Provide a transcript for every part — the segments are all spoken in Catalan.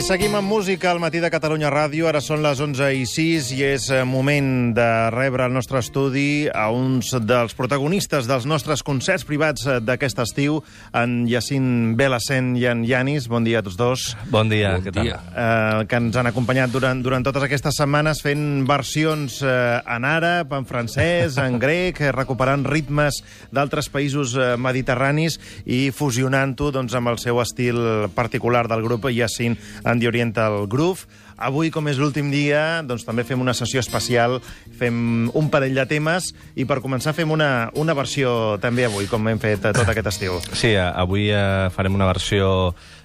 I seguim amb música al matí de Catalunya Ràdio. Ara són les 11 i 6 i és eh, moment de rebre al nostre estudi a uns dels protagonistes dels nostres concerts privats eh, d'aquest estiu, en Jacint Belacent i en Yanis. Bon dia a tots dos. Bon dia, Bon què tal? dia. Eh, que ens han acompanyat durant, durant totes aquestes setmanes fent versions eh, en àrab, en francès, en grec, eh, recuperant ritmes d'altres països eh, mediterranis i fusionant-ho doncs, amb el seu estil particular del grup Yacine and the Oriental Groove. Avui, com és l'últim dia, doncs també fem una sessió especial, fem un parell de temes i per començar fem una, una versió també avui, com hem fet eh, tot aquest estiu. Sí, eh, avui eh, farem una versió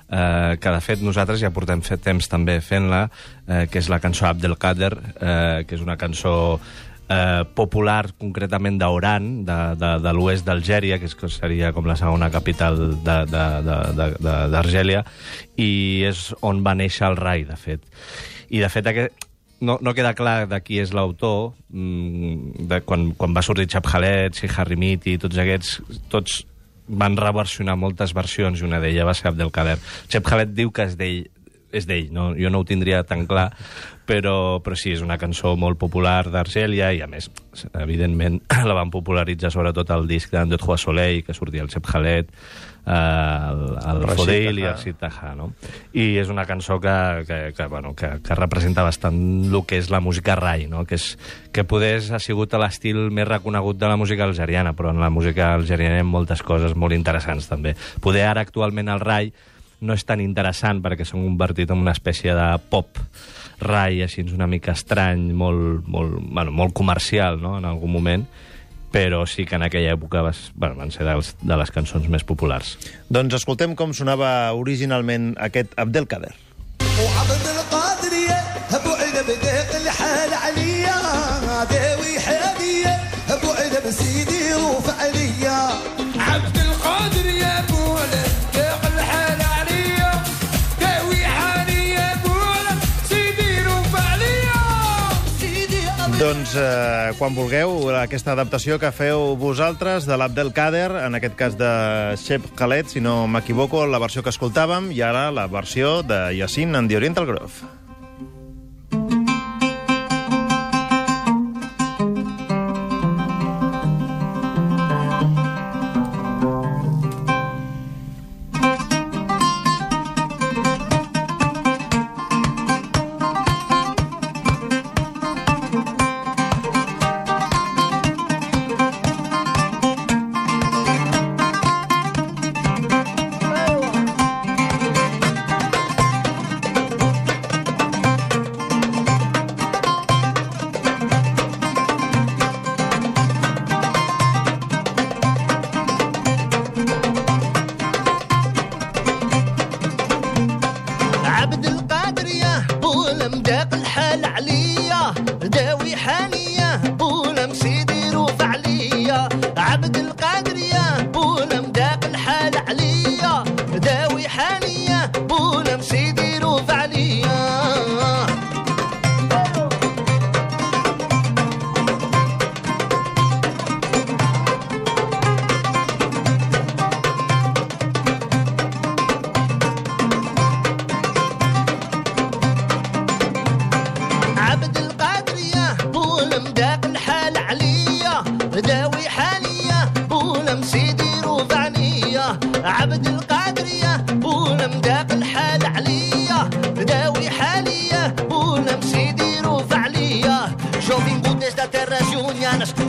eh, que, de fet, nosaltres ja portem fet temps també fent-la, eh, que és la cançó Abdelkader, eh, que és una cançó eh, popular, concretament d'Oran, de, de, de l'oest d'Algèria, que, és, que seria com la segona capital d'Argèlia, i és on va néixer el rai, de fet. I, de fet, aquest, no, no queda clar de qui és l'autor, mm, de quan, quan va sortir Chap Khaled, Si Harimiti, tots aquests, tots van reversionar moltes versions i una d'elles va ser Abdelkader. Chep Khaled diu que és d'ell, és d'ell, no? jo no ho tindria tan clar, però, però sí, és una cançó molt popular d'Argèlia i, a més, evidentment, la van popularitzar sobretot el disc Deux Trois Soleil, que sortia el Chep Khaled, eh, el, el Fodil i el Sid Taha, no? I és una cançó que, que, que, bueno, que, que representa bastant el que és la música rai, no? que, és, que poder ha sigut l'estil més reconegut de la música algeriana, però en la música algeriana hi ha moltes coses molt interessants també. Poder ara actualment el rai no és tan interessant perquè s'ha convertit en una espècie de pop rai, així una mica estrany, molt, molt, bueno, molt comercial no? en algun moment, però sí que en aquella època vas, bueno, van ser dels, de les cançons més populars. Doncs escoltem com sonava originalment aquest Abdelkader. Eh, quan vulgueu, aquesta adaptació que feu vosaltres de l'Abdelkader, en aquest cas de Shep Khaled, si no m'equivoco, la versió que escoltàvem, i ara la versió de Yacine and the Oriental Grove.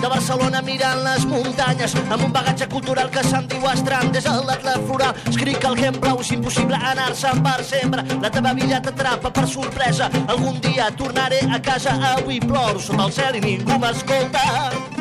De Barcelona mirant les muntanyes, amb un bagatge cultural que se'n diu estrany. Des de l'atlet floral escric el que em plau, és impossible anar-se'n per sempre. La teva vida t'atrapa per sorpresa, algun dia tornaré a casa, avui ploro sota el cel i ningú m'escolta.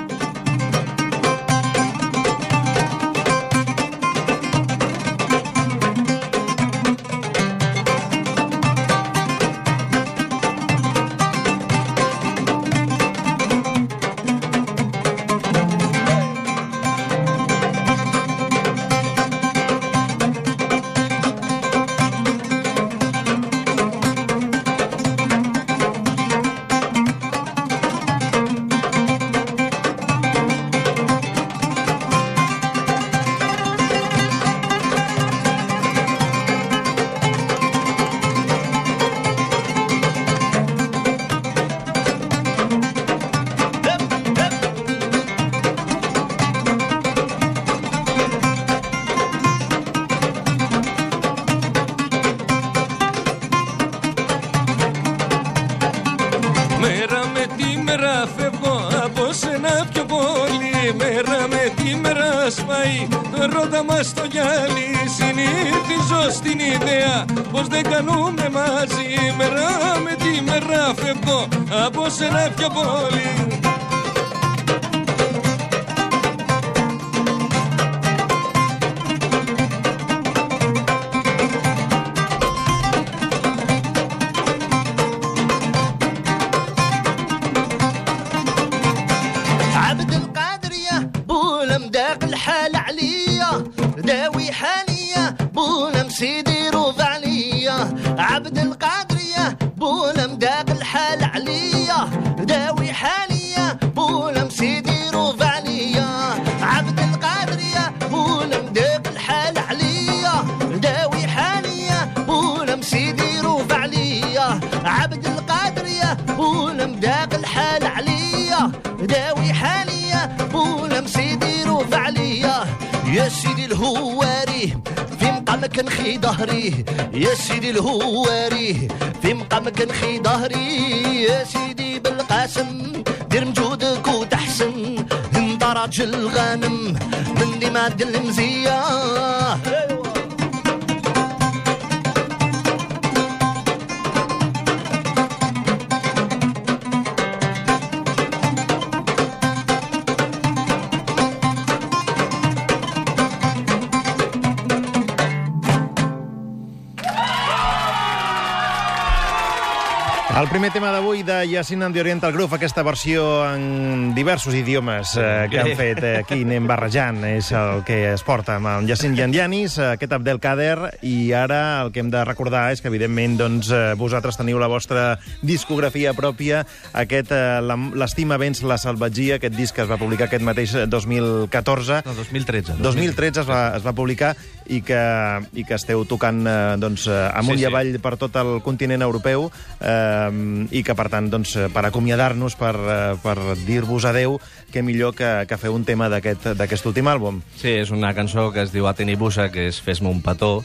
Μέρα με τη μέρα φεύγω από ένα πιο πολύ. Μέρα με τη μέρα σπάει το ρότα μας το γυάλι Συνήθιζω στην ιδέα πως δεν κάνουμε μαζί. Μέρα με τη μέρα φεύγω από ένα πιο πολύ. الهواري في مقامك نخي ظهري يا سيدي الهواري في مقامك نخي ظهري يا سيدي بالقاسم دير مجهودك وتحسن. انت راجل غانم من دي ماد المزية. El primer tema d'avui de Yacine and the Oriental Groove, aquesta versió en diversos idiomes eh, que han fet eh, aquí, anem barrejant, és el que es porta amb en Yacine Yandianis, eh, aquest Abdelkader, i ara el que hem de recordar és que, evidentment, doncs, eh, vosaltres teniu la vostra discografia pròpia, aquest eh, L'estima vens la salvatgia, aquest disc que es va publicar aquest mateix 2014, No, 2013. 2013 es va, es va publicar i que, i que esteu tocant eh, doncs, eh, amunt Sí, i sí. avall per tot el continent europeu eh, i que, per tant, doncs, per acomiadar-nos, per, eh, per dir-vos adeu, que millor que, que feu un tema d'aquest últim àlbum. Sí, és una cançó que es diu Atenibusa, que és Fes-me un petó.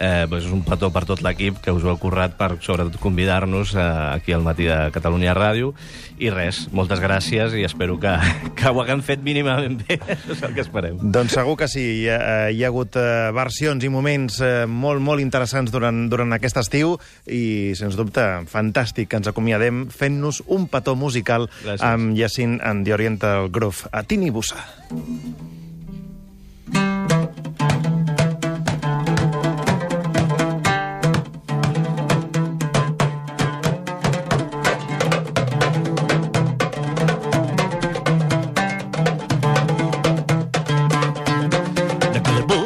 Eh, doncs és un petó per tot l'equip que us ho heu currat per, sobretot, convidar-nos eh, aquí al matí de Catalunya Ràdio. I res, moltes gràcies i espero que, que ho haguem fet mínimament bé. És el que esperem. Doncs segur que sí. Hi ha, hi ha hagut eh, versions i moments eh, molt, molt interessants durant, durant aquest estiu i, sens dubte, fantàstic que ens acomiadem fent-nos un petó musical Gràcies. amb and the Oriental Groove. A Tini Bussa.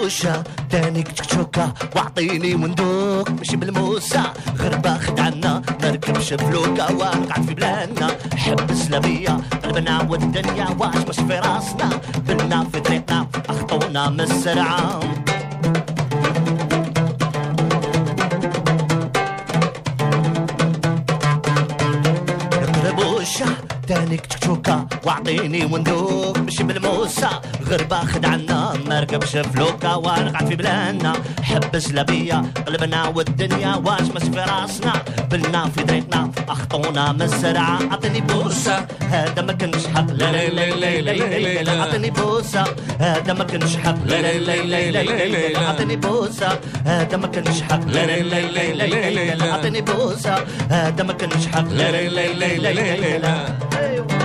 الوشة تاني كتكتوكة واعطيني مندوك ماشي بالموسى. غير باخد عنا مركبش فلوكة ونقعد في بلادنا. حب السلامية قلبنا والدنيا واش مش في راسنا؟ بنا في طريقنا أخطونا من السرعة. تاني كتكتوكة واعطيني وندوك مشي بالموسى. غربة خدعنا ما ركبش فلوكة ونقعد في بلادنا حب سلبية قلبنا والدنيا واش مش في راسنا بلنا في طريقنا اخطونا من السرعة اعطيني بوسة هذا ما كنش حق لا لا لا لا لا لا اعطيني بوسة هذا ما كنش حق لا لا لا لا لا بوسة هذا ما كنش حق لا لا لا لا لا بوسة هذا ما كنش حق لا لا لا لا لا لا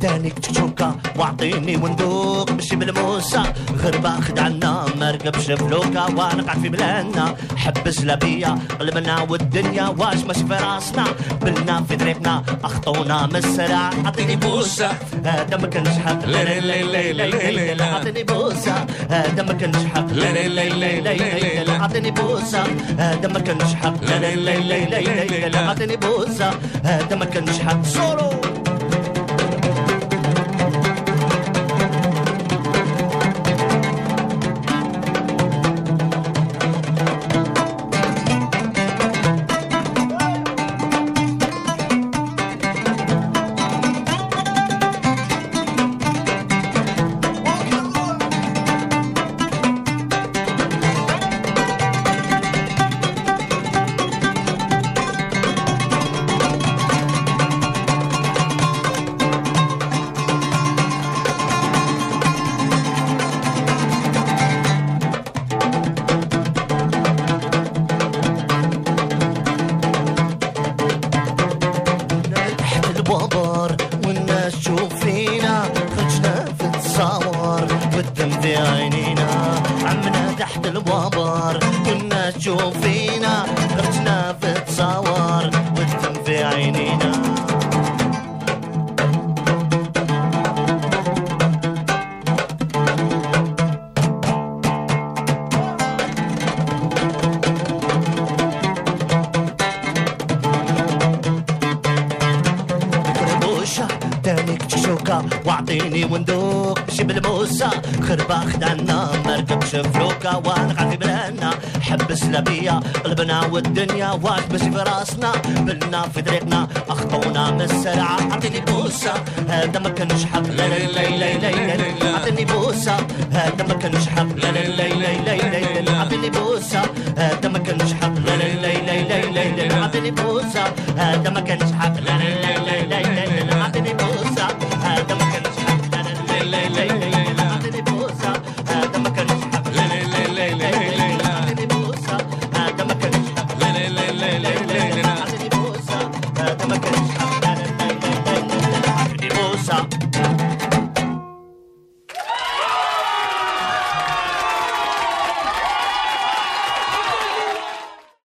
تانيك تشوكة واعطيني وندوق مش بالموسى غربة خدعنا ما ركبش فلوكة ونقعد في بلادنا حب سلبية قلبنا والدنيا واش مش في راسنا بلنا في طريقنا اخطونا من السرعة اعطيني بوسة هذا ما كانش حق لا لا لا لا لا اعطيني بوسة هذا ما كانش حق لا لا لا لا لا اعطيني بوسة هذا ما كانش حق لا لا لا لا لا اعطيني بوسة هذا ما كانش حق سولو عطيني وندوق جبل موسى خربا خدعنا مركبش فلوكة ونقع في بلانا حبس لبيا قلبنا والدنيا واكبس في راسنا بلنا في طريقنا اخطونا بالسرعة عطيني بوسة هذا ما كانش حق لا لا لا لا لا عطيني بوسة هذا ما كانش حق لا لا لا لا لا لا عطيني بوسة هذا ما كانش حق لا لا لا لا لا عطيني بوسة هذا ما كانش